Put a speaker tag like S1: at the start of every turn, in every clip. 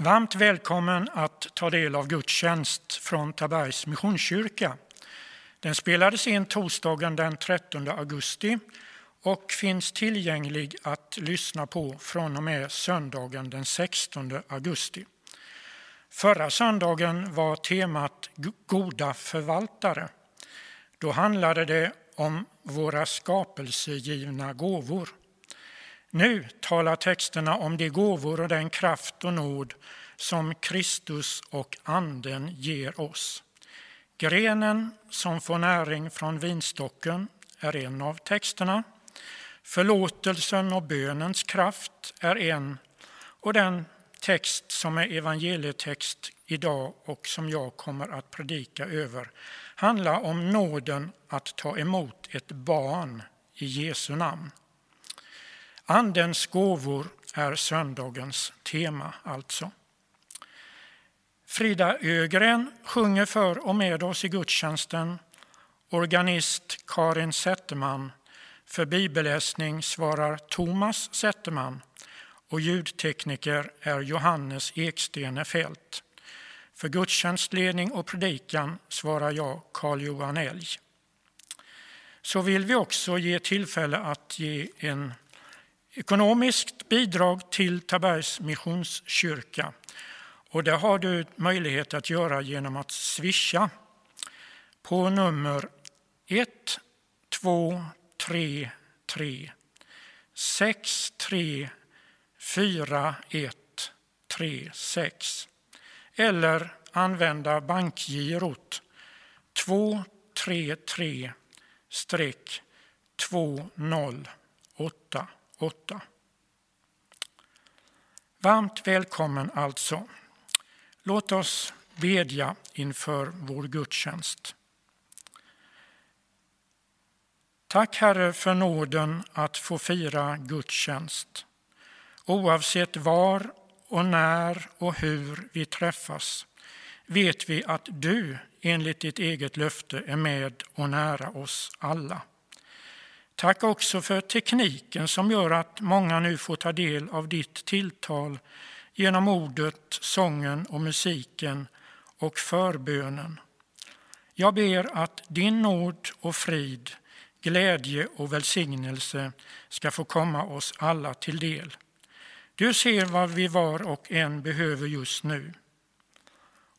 S1: Varmt välkommen att ta del av gudstjänst från Tabergs Missionskyrka. Den spelades in torsdagen den 13 augusti och finns tillgänglig att lyssna på från och med söndagen den 16 augusti. Förra söndagen var temat Goda förvaltare. Då handlade det om våra skapelsegivna gåvor. Nu talar texterna om de gåvor och den kraft och nåd som Kristus och Anden ger oss. Grenen som får näring från vinstocken är en av texterna. Förlåtelsen och bönens kraft är en och den text som är evangelietext idag och som jag kommer att predika över handlar om nåden att ta emot ett barn i Jesu namn. Andens gåvor är söndagens tema alltså. Frida Ögren sjunger för och med oss i gudstjänsten. Organist Karin Zetterman. För bibelläsning svarar Thomas Zetterman och ljudtekniker är Johannes Ekstene Fält. För gudstjänstledning och predikan svarar jag Carl-Johan Elg. Så vill vi också ge tillfälle att ge en ekonomiskt bidrag till Tabergs Missionskyrka. Och det har du möjlighet att göra genom att swisha på nummer 1233 634136 eller använda bankgirot 233-208. 8. Varmt välkommen alltså. Låt oss bedja inför vår gudstjänst. Tack Herre för nåden att få fira gudstjänst. Oavsett var och när och hur vi träffas vet vi att du enligt ditt eget löfte är med och nära oss alla. Tack också för tekniken som gör att många nu får ta del av ditt tilltal genom ordet, sången och musiken och förbönen. Jag ber att din nåd och frid, glädje och välsignelse ska få komma oss alla till del. Du ser vad vi var och en behöver just nu.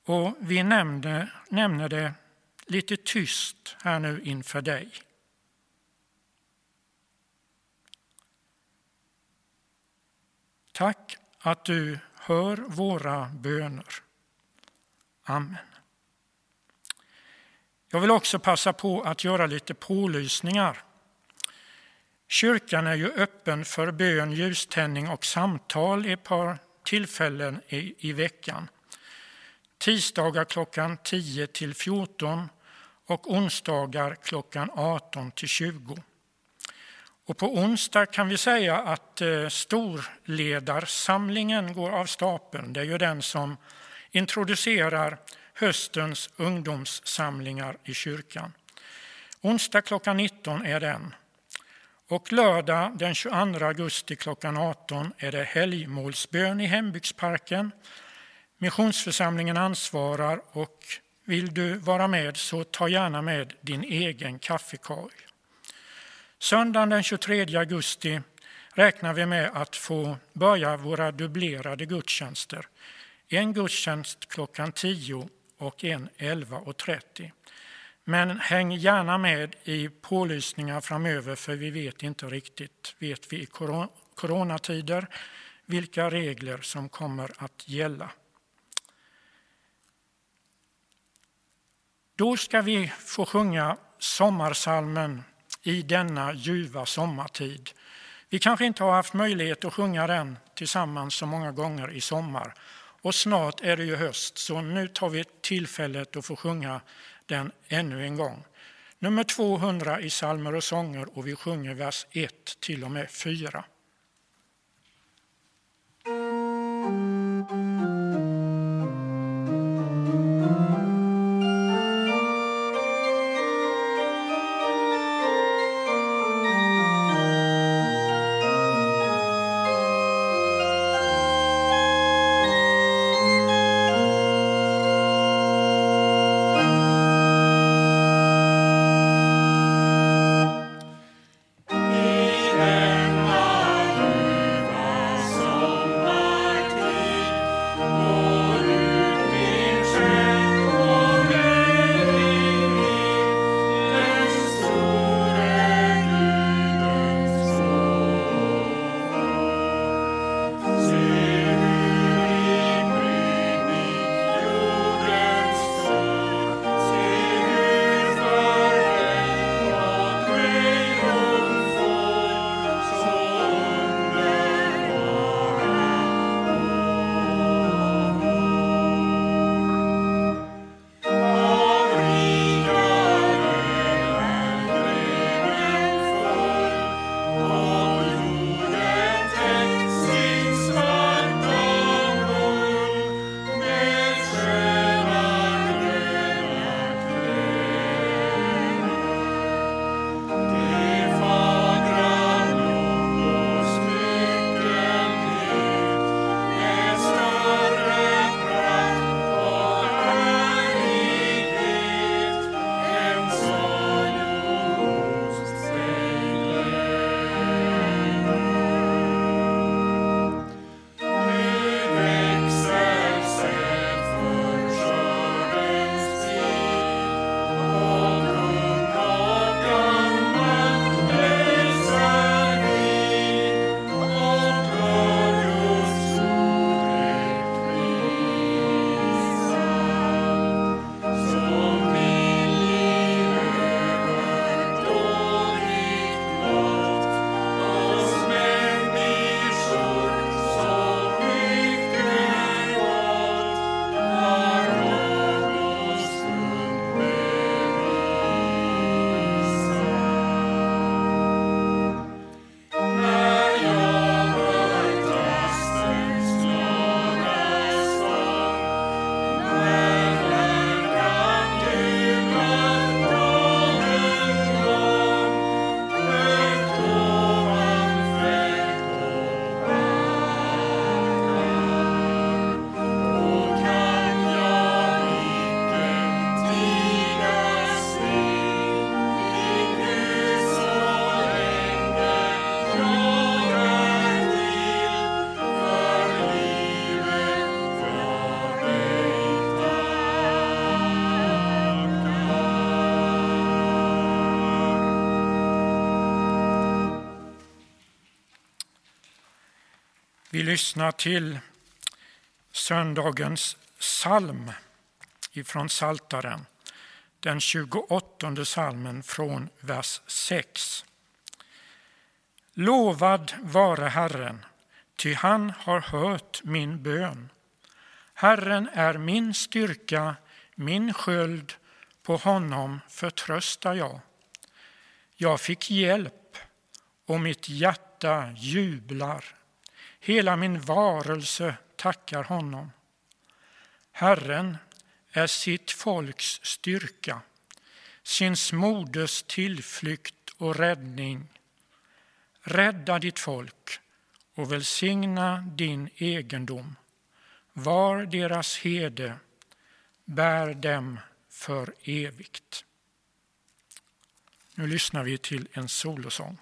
S1: Och vi nämnde, nämner det lite tyst här nu inför dig. Tack att du hör våra böner. Amen. Jag vill också passa på att göra lite pålysningar. Kyrkan är ju öppen för bön, ljuständning och samtal i ett par tillfällen i, i veckan. Tisdagar klockan 10 till 14 och onsdagar klockan 18 till 20. Och på onsdag kan vi säga att eh, storledarsamlingen går av stapeln. Det är ju den som introducerar höstens ungdomssamlingar i kyrkan. Onsdag klockan 19 är den. Och lördag den 22 augusti klockan 18 är det helgmålsbön i hembygdsparken. Missionsförsamlingen ansvarar och vill du vara med så ta gärna med din egen kaffekorg. Söndagen den 23 augusti räknar vi med att få börja våra dubblerade gudstjänster. En gudstjänst klockan 10 och en 11.30. Men häng gärna med i pålysningar framöver för vi vet inte riktigt, vet vi i coronatider, vilka regler som kommer att gälla. Då ska vi få sjunga sommarsalmen i denna ljuva sommartid. Vi kanske inte har haft möjlighet att sjunga den tillsammans så många gånger i sommar. Och snart är det ju höst, så nu tar vi tillfället att få sjunga den ännu en gång. Nummer 200 i salmer och sånger och vi sjunger vers 1 till och med 4.
S2: Vi lyssnar till söndagens psalm ifrån Saltaren, den 28 salmen från vers 6. Lovad vare Herren, ty han har hört min bön. Herren är min styrka, min sköld, på honom förtröstar jag. Jag fick hjälp och mitt hjärta jublar. Hela min varelse tackar honom. Herren är sitt folks styrka, sin moders tillflykt och räddning. Rädda ditt folk och välsigna din egendom. Var deras hede, bär dem för evigt. Nu lyssnar vi till en solosång.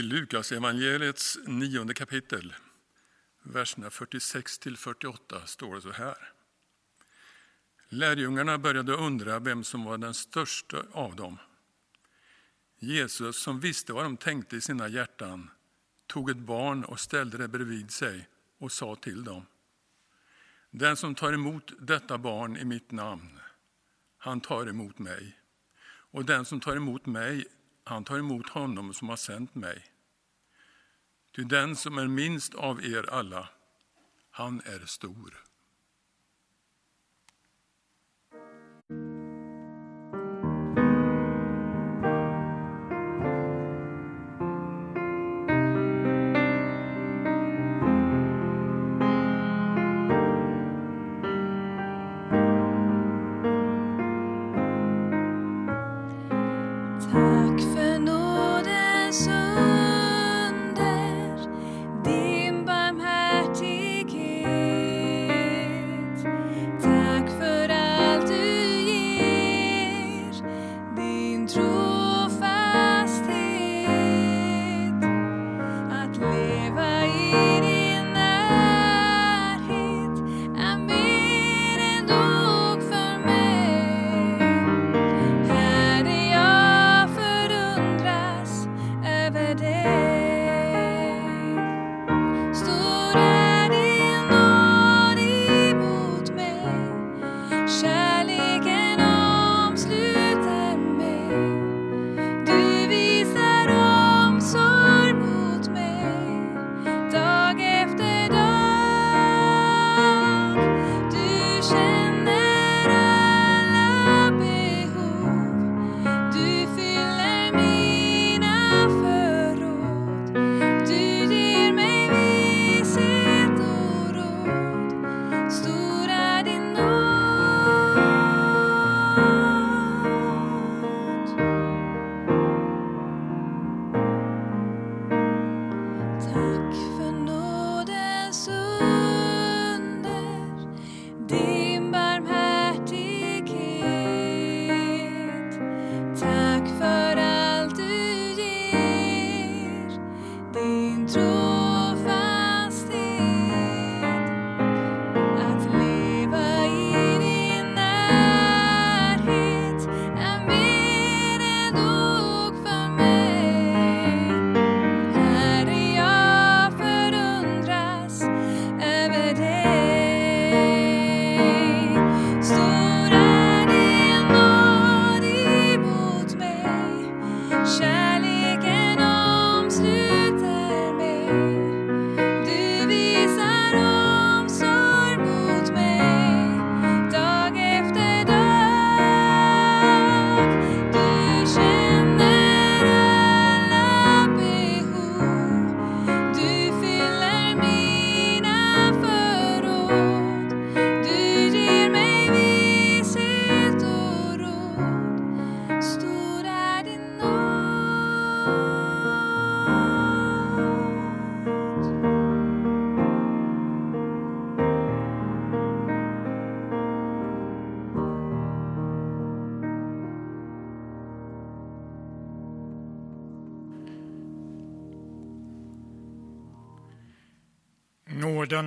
S2: I Lukas evangeliets nionde kapitel, verserna 46–48, står det så här. Lärjungarna började undra vem som var den största av dem. Jesus, som visste vad de tänkte i sina hjärtan, tog ett barn och ställde det bredvid sig och sa till dem. Den som tar emot detta barn i mitt namn, han tar emot mig. Och den som tar emot mig han tar emot honom som har sänt mig. Ty den som är minst av er alla, han är stor.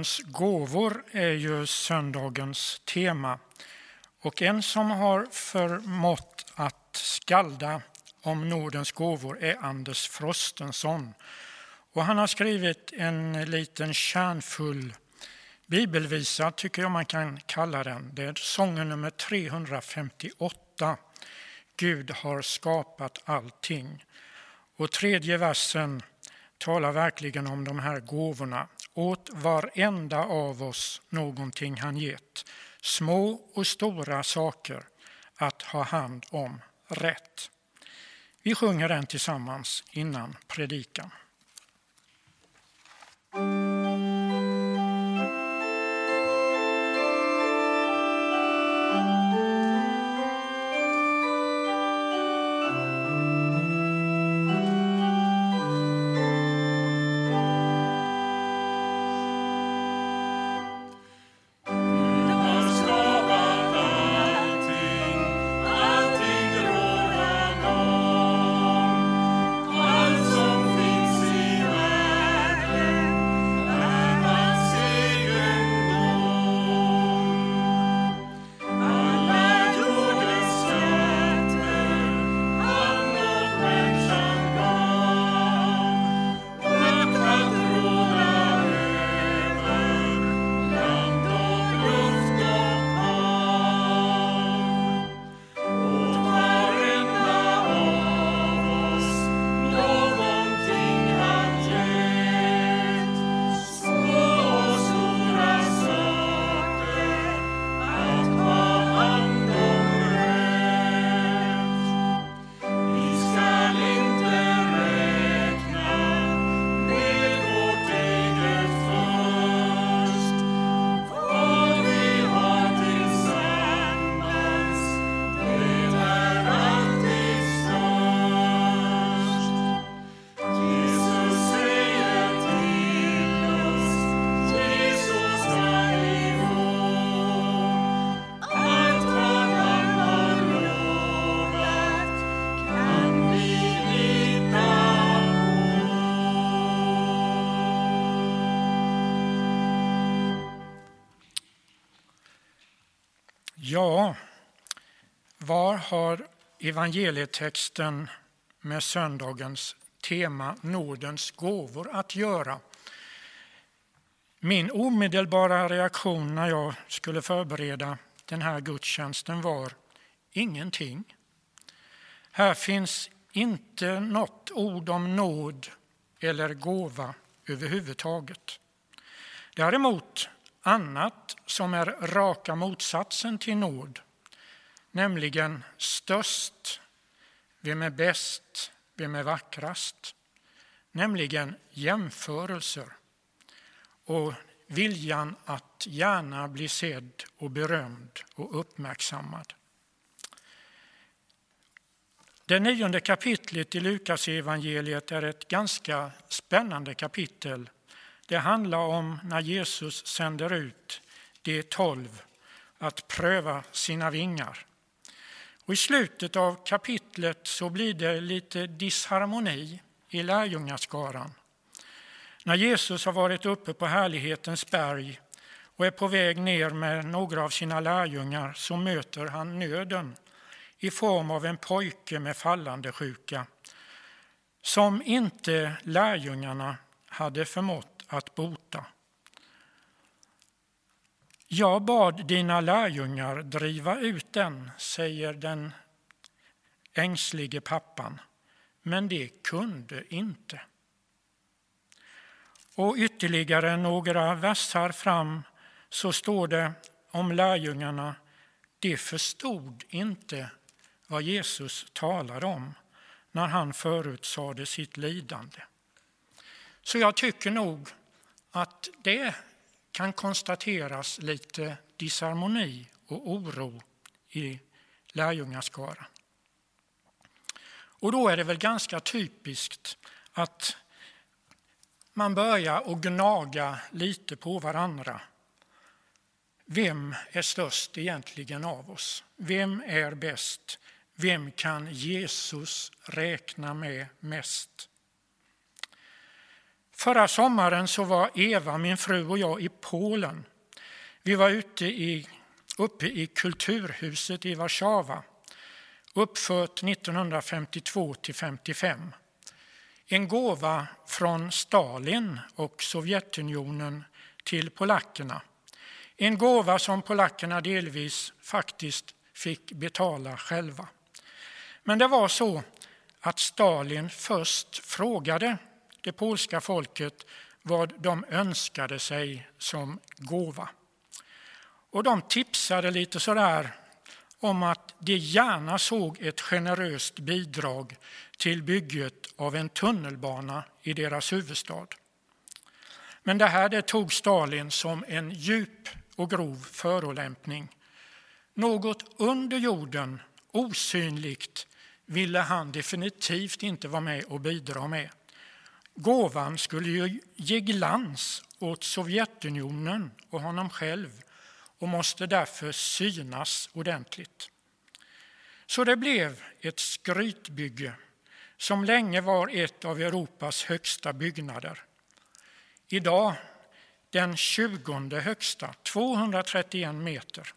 S1: Andens gåvor är ju söndagens tema. Och en som har förmått att skalda om Nordens gåvor är Anders Frostenson. Och han har skrivit en liten kärnfull bibelvisa, tycker jag man kan kalla den. Det är sången nummer 358. Gud har skapat allting. Och tredje versen talar verkligen om de här gåvorna. Åt varenda av oss någonting han gett, små och stora saker att ha hand om rätt. Vi sjunger den tillsammans innan predikan. Evangelietexten med söndagens tema nådens gåvor att göra? Min omedelbara reaktion när jag skulle förbereda den här gudstjänsten var ingenting. Här finns inte något ord om nåd eller gåva överhuvudtaget. Däremot annat som är raka motsatsen till nåd, nämligen störst, vem är bäst, vem är vackrast, nämligen jämförelser och viljan att gärna bli sedd och berömd och uppmärksammad. Det nionde kapitlet i Lukas evangeliet är ett ganska spännande kapitel det handlar om när Jesus sänder ut de tolv att pröva sina vingar. Och I slutet av kapitlet så blir det lite disharmoni i lärjungaskaran. När Jesus har varit uppe på härlighetens berg och är på väg ner med några av sina lärjungar så möter han nöden i form av en pojke med fallande sjuka som inte lärjungarna hade förmått att bota. Jag bad dina lärjungar driva ut den, säger den ängslige pappan, men det kunde inte. Och ytterligare några versar fram så står det om lärjungarna, de förstod inte vad Jesus talade om när han förutsade sitt lidande. Så jag tycker nog att det kan konstateras lite disharmoni och oro i lärjungaskaran. Och då är det väl ganska typiskt att man börjar att gnaga lite på varandra. Vem är störst egentligen av oss? Vem är bäst? Vem kan Jesus räkna med mest? Förra sommaren så var Eva, min fru och jag i Polen. Vi var ute i, uppe i Kulturhuset i Warszawa, uppfört 1952 till 55. En gåva från Stalin och Sovjetunionen till polackerna. En gåva som polackerna delvis faktiskt fick betala själva. Men det var så att Stalin först frågade det polska folket vad de önskade sig som gåva. Och de tipsade lite sådär om att de gärna såg ett generöst bidrag till bygget av en tunnelbana i deras huvudstad. Men det här det tog Stalin som en djup och grov förolämpning. Något under jorden, osynligt, ville han definitivt inte vara med och bidra med. Gåvan skulle ju ge glans åt Sovjetunionen och honom själv och måste därför synas ordentligt. Så det blev ett skrytbygge som länge var ett av Europas högsta byggnader. Idag den tjugonde högsta, 231 meter.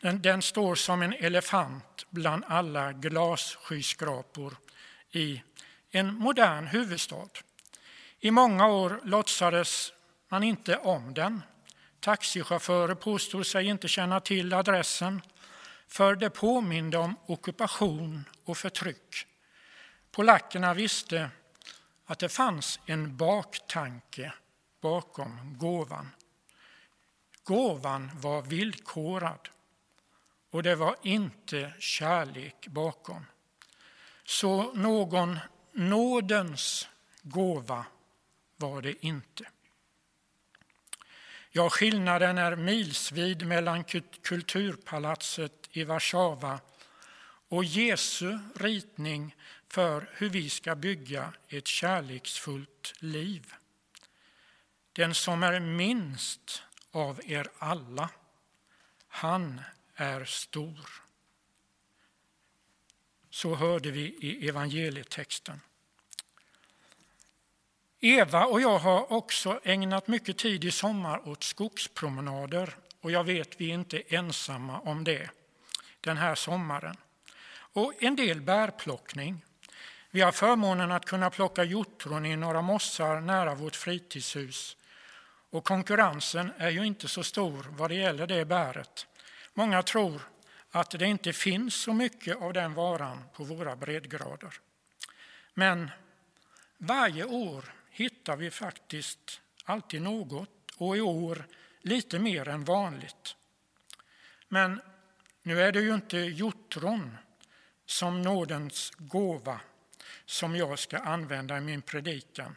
S1: Den, den står som en elefant bland alla glasskyskrapor i en modern huvudstad. I många år låtsades man inte om den. Taxichaufförer påstod sig inte känna till adressen för det påminde om ockupation och förtryck. Polackerna visste att det fanns en baktanke bakom gåvan. Gåvan var villkorad och det var inte kärlek bakom. Så någon nådens gåva var det inte. Ja, skillnaden är milsvid mellan kulturpalatset i Warszawa och Jesu ritning för hur vi ska bygga ett kärleksfullt liv. Den som är minst av er alla, han är stor. Så hörde vi i evangelietexten. Eva och jag har också ägnat mycket tid i sommar åt skogspromenader och jag vet vi är inte ensamma om det den här sommaren. Och en del bärplockning. Vi har förmånen att kunna plocka hjortron i några mossar nära vårt fritidshus. Och konkurrensen är ju inte så stor vad det gäller det bäret. Många tror att det inte finns så mycket av den varan på våra breddgrader. Men varje år hittar vi faktiskt alltid något och i år lite mer än vanligt. Men nu är det ju inte hjortron som nådens gåva som jag ska använda i min predikan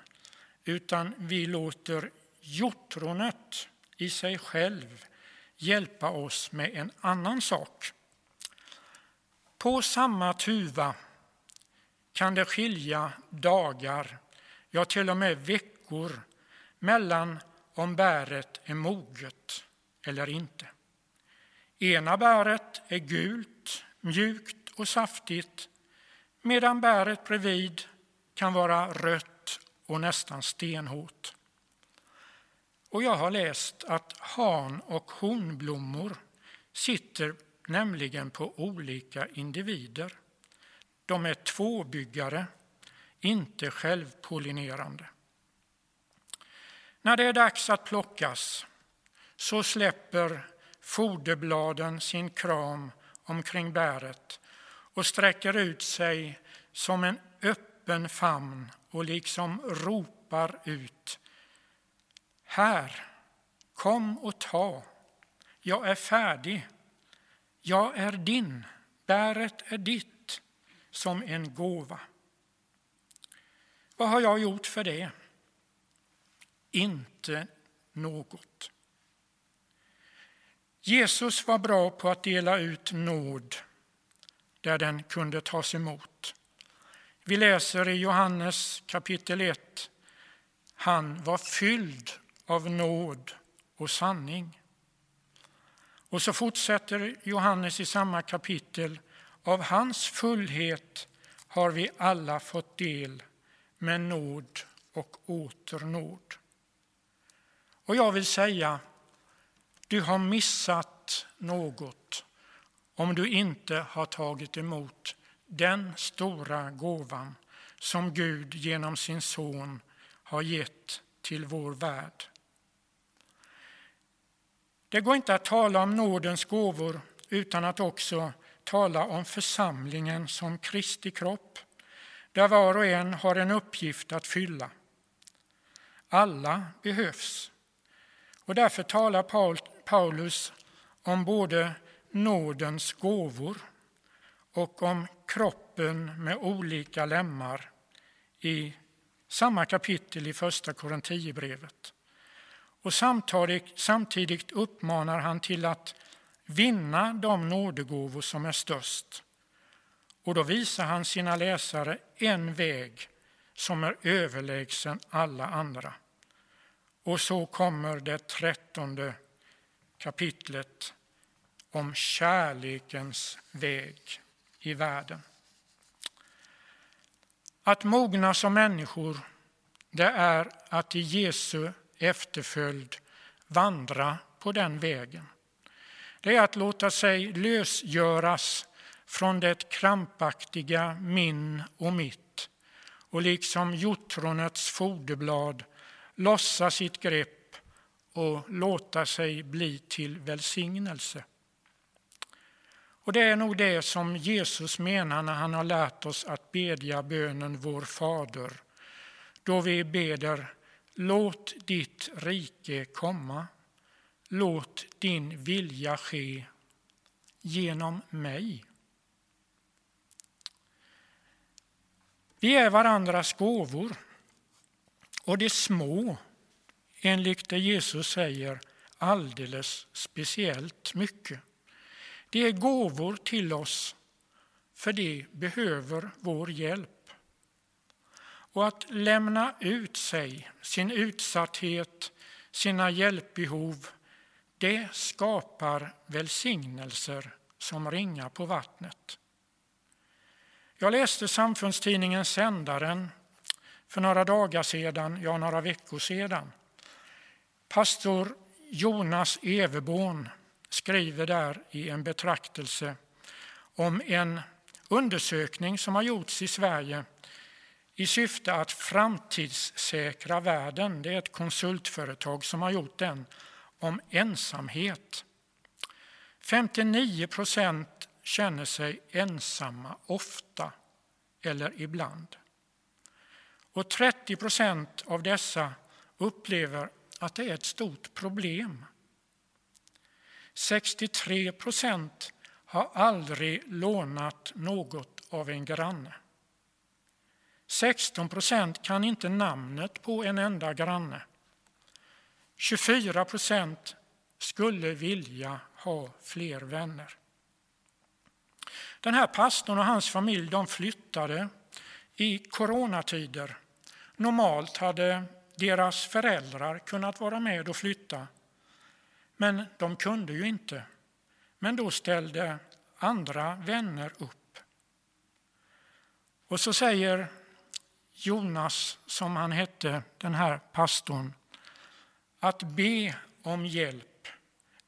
S1: utan vi låter hjortronet i sig själv hjälpa oss med en annan sak. På samma tuva kan det skilja dagar ja till och med veckor mellan om bäret är moget eller inte. Ena bäret är gult, mjukt och saftigt medan bäret bredvid kan vara rött och nästan stenhårt. Och jag har läst att han och honblommor sitter nämligen på olika individer. De är tvåbyggare inte självpollinerande. När det är dags att plockas så släpper foderbladen sin kram omkring bäret och sträcker ut sig som en öppen famn och liksom ropar ut. Här, kom och ta. Jag är färdig. Jag är din. Bäret är ditt som en gåva. Vad har jag gjort för det? Inte något. Jesus var bra på att dela ut nåd där den kunde tas emot. Vi läser i Johannes kapitel 1. Han var fylld av nåd och sanning. Och så fortsätter Johannes i samma kapitel. Av hans fullhet har vi alla fått del med nåd och åter nåd. Och jag vill säga, du har missat något om du inte har tagit emot den stora gåvan som Gud genom sin son har gett till vår värld. Det går inte att tala om nådens gåvor utan att också tala om församlingen som Kristi kropp, där var och en har en uppgift att fylla. Alla behövs. Och därför talar Paulus om både nådens gåvor och om kroppen med olika lemmar i samma kapitel i Första Korinthierbrevet. Och samtidigt, samtidigt uppmanar han till att vinna de nådegåvor som är störst. Och då visar han sina läsare en väg som är överlägsen alla andra. Och så kommer det trettonde kapitlet om kärlekens väg i världen. Att mogna som människor, det är att i Jesu efterföljd vandra på den vägen. Det är att låta sig lösgöras från det krampaktiga min och mitt och liksom hjortronets foderblad lossa sitt grepp och låta sig bli till välsignelse. Och det är nog det som Jesus menar när han har lärt oss att bedja bönen Vår Fader, då vi beder Låt ditt rike komma, låt din vilja ske genom mig. Vi är varandras gåvor och de små, enligt det Jesus säger, alldeles speciellt mycket. Det är gåvor till oss, för de behöver vår hjälp. Och att lämna ut sig, sin utsatthet, sina hjälpbehov, det skapar välsignelser som ringar på vattnet. Jag läste samfundstidningen Sändaren för några dagar sedan, ja några veckor sedan. Pastor Jonas Everborn skriver där i en betraktelse om en undersökning som har gjorts i Sverige i syfte att framtidssäkra världen. Det är ett konsultföretag som har gjort den om ensamhet. 59 procent känner sig ensamma ofta eller ibland. Och 30 procent av dessa upplever att det är ett stort problem. 63 procent har aldrig lånat något av en granne. 16 procent kan inte namnet på en enda granne. 24 procent skulle vilja ha fler vänner. Den här pastorn och hans familj de flyttade i coronatider. Normalt hade deras föräldrar kunnat vara med och flytta, men de kunde ju inte. Men då ställde andra vänner upp. Och så säger Jonas, som han hette, den här pastorn, att be om hjälp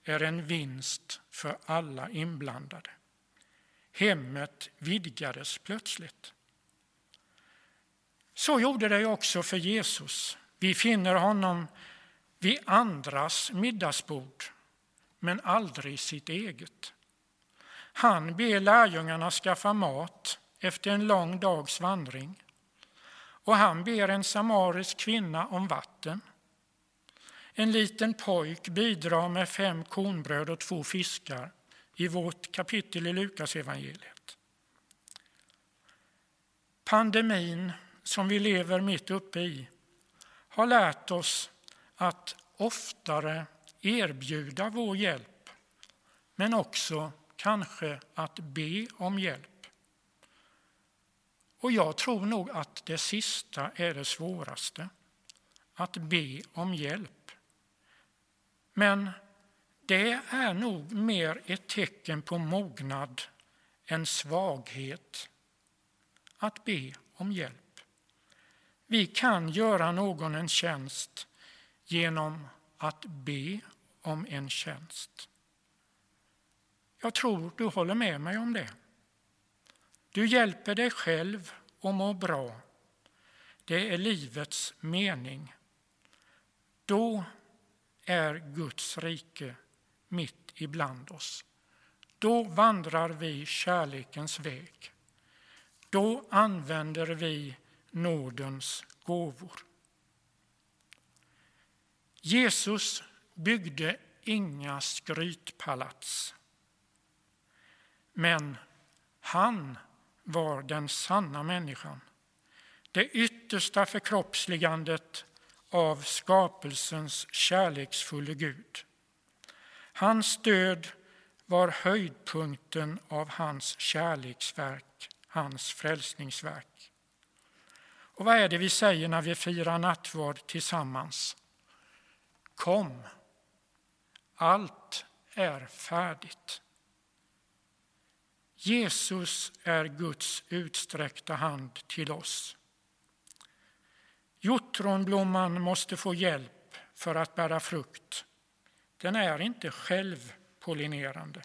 S1: är en vinst för alla inblandade. Hemmet vidgades plötsligt. Så gjorde det också för Jesus. Vi finner honom vid andras middagsbord, men aldrig sitt eget. Han ber lärjungarna skaffa mat efter en lång dags vandring. Och han ber en samarisk kvinna om vatten. En liten pojk bidrar med fem kornbröd och två fiskar i vårt kapitel i Lukasevangeliet. Pandemin som vi lever mitt uppe i har lärt oss att oftare erbjuda vår hjälp men också kanske att be om hjälp. Och jag tror nog att det sista är det svåraste, att be om hjälp. Men det är nog mer ett tecken på mognad än svaghet att be om hjälp. Vi kan göra någon en tjänst genom att be om en tjänst. Jag tror du håller med mig om det. Du hjälper dig själv och mår bra
S2: det är livets mening. Då är Guds rike mitt ibland oss. Då vandrar vi kärlekens väg. Då använder vi nådens gåvor. Jesus byggde inga skrytpalats. Men han var den sanna människan. Det yttersta förkroppsligandet av skapelsens kärleksfulle Gud. Hans död var höjdpunkten av hans kärleksverk, hans frälsningsverk. Och vad är det vi säger när vi firar nattvard tillsammans? Kom, allt är färdigt. Jesus är Guds utsträckta hand till oss. Hjortronblomman måste få hjälp för att bära frukt. Den är inte självpollinerande.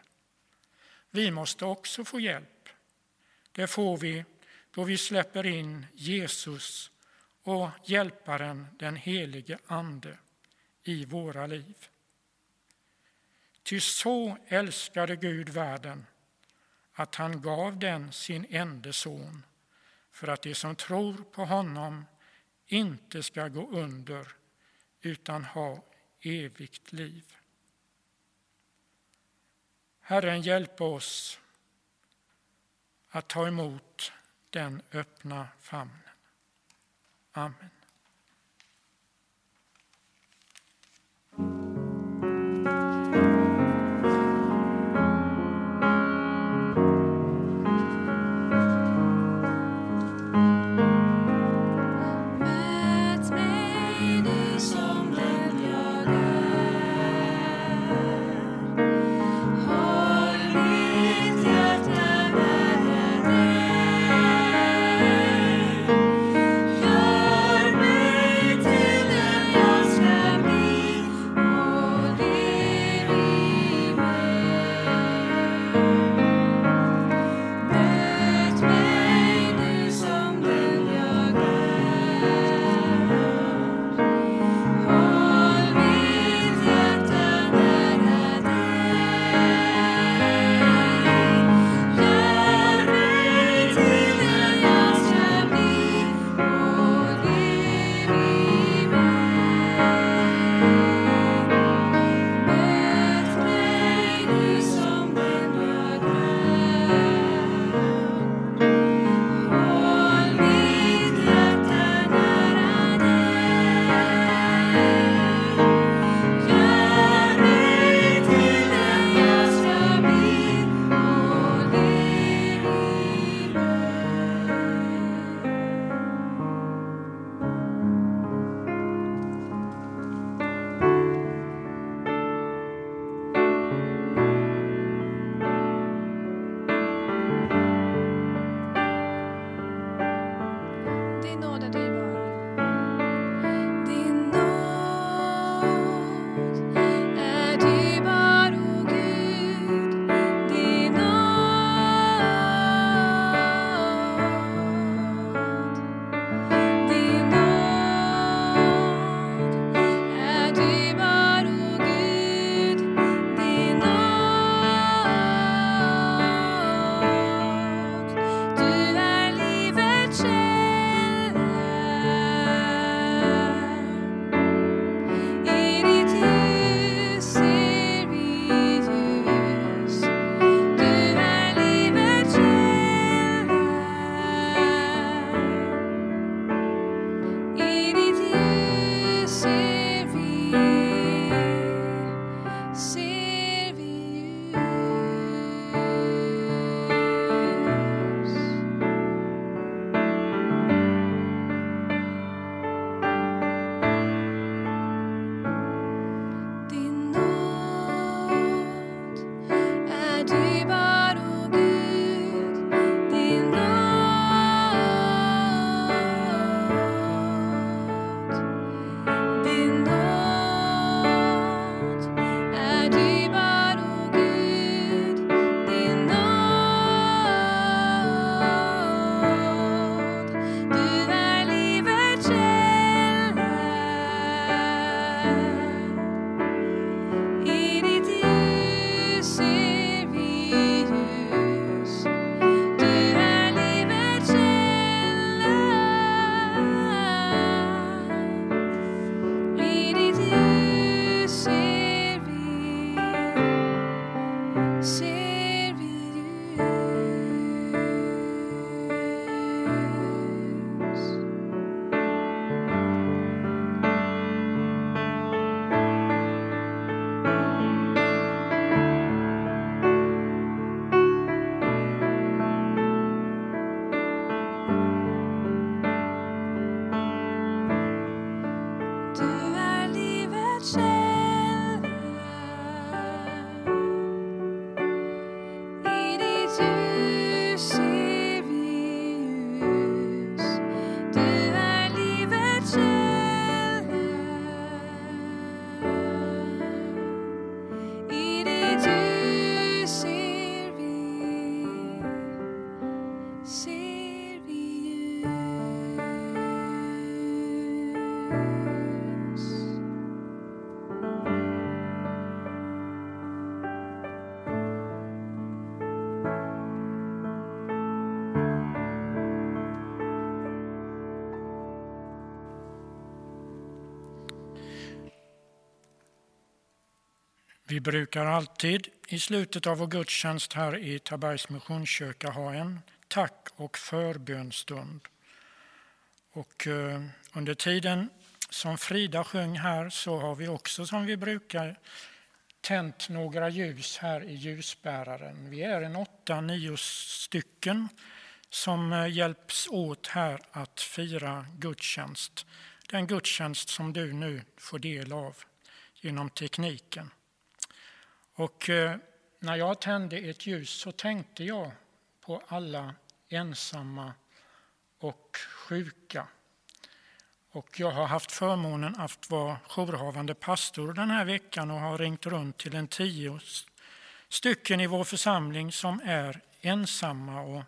S2: Vi måste också få hjälp. Det får vi då vi släpper in Jesus och Hjälparen, den helige Ande, i våra liv. Ty så älskade Gud världen att han gav den sin enda son för att de som tror på honom inte ska gå under utan ha evigt liv. Herren hjälp oss att ta emot den öppna famnen. Amen.
S1: Vi brukar alltid i slutet av vår gudstjänst här i Tabergs Missionskyrka ha en tack och förbönstund. Och eh, under tiden som Frida sjöng här så har vi också som vi brukar tänt några ljus här i ljusbäraren. Vi är en åtta, nio stycken som eh, hjälps åt här att fira gudstjänst. Den gudstjänst som du nu får del av genom tekniken. Och eh, när jag tände ett ljus så tänkte jag på alla ensamma och sjuka. Och jag har haft förmånen att vara jourhavande pastor den här veckan och har ringt runt till en tio stycken i vår församling som är ensamma och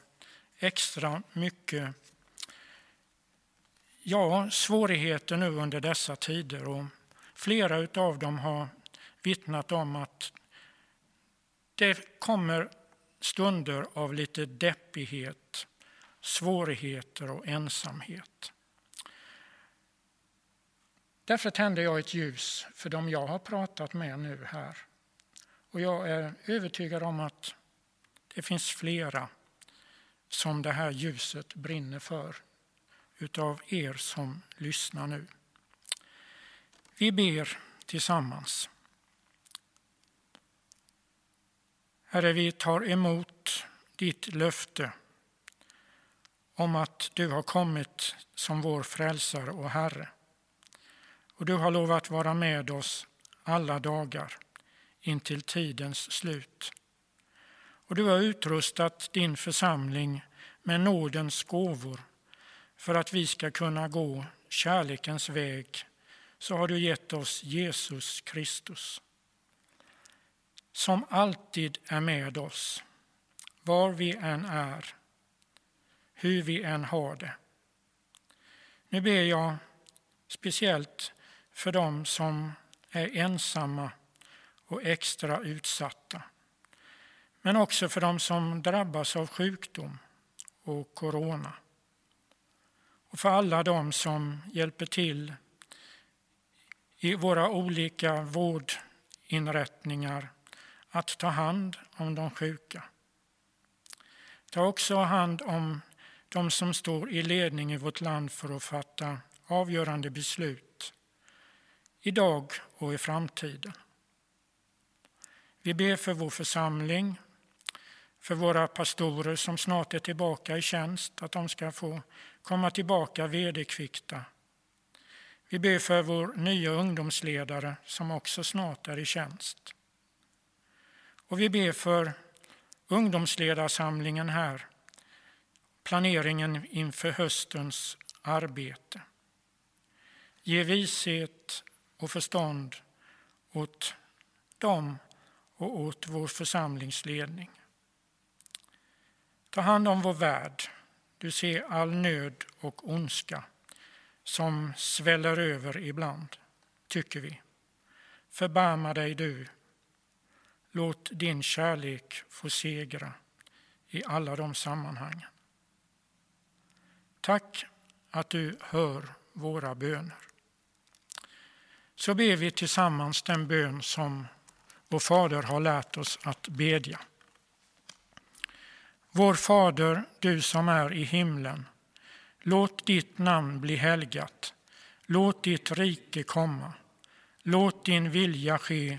S1: extra mycket ja, svårigheter nu under dessa tider. Och flera av dem har vittnat om att det kommer stunder av lite deppighet, svårigheter och ensamhet. Därför tände jag ett ljus för dem jag har pratat med nu här. Och jag är övertygad om att det finns flera som det här ljuset brinner för utav er som lyssnar nu. Vi ber tillsammans. Herre, vi tar emot ditt löfte om att du har kommit som vår frälsare och Herre. Och du har lovat vara med oss alla dagar intill tidens slut. Och du har utrustat din församling med nådens gåvor för att vi ska kunna gå kärlekens väg så har du gett oss Jesus Kristus som alltid är med oss, var vi än är, hur vi än har det. Nu ber jag speciellt för dem som är ensamma och extra utsatta. Men också för dem som drabbas av sjukdom och corona. Och för alla dem som hjälper till i våra olika vårdinrättningar att ta hand om de sjuka. Ta också hand om de som står i ledning i vårt land för att fatta avgörande beslut idag och i framtiden. Vi ber för vår församling, för våra pastorer som snart är tillbaka i tjänst, att de ska få komma tillbaka vederkvickta. Vi ber för vår nya ungdomsledare som också snart är i tjänst. Och vi ber för ungdomsledarsamlingen här, planeringen inför höstens arbete. Ge vishet och förstånd åt dem och åt vår församlingsledning. Ta hand om vår värld. Du ser all nöd och ondska som sväller över ibland, tycker vi. Förbarma dig du Låt din kärlek få segra i alla de sammanhangen. Tack att du hör våra böner. Så ber vi tillsammans den bön som vår Fader har lärt oss att bedja. Vår Fader, du som är i himlen. Låt ditt namn bli helgat. Låt ditt rike komma. Låt din vilja ske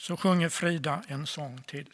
S1: så sjunger Frida en sång till.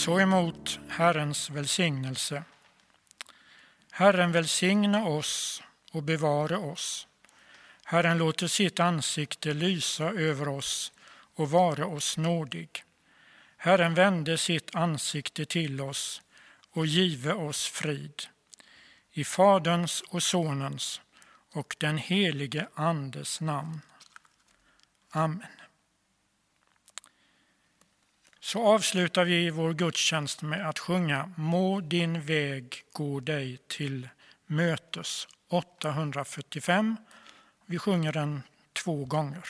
S1: Så emot Herrens välsignelse. Herren välsigna oss och bevara oss. Herren låter sitt ansikte lysa över oss och vara oss nådig. Herren vände sitt ansikte till oss och give oss frid. I Faderns och Sonens och den helige Andes namn. Amen så avslutar vi vår gudstjänst med att sjunga Må din väg gå dig till mötes 845. Vi sjunger den två gånger.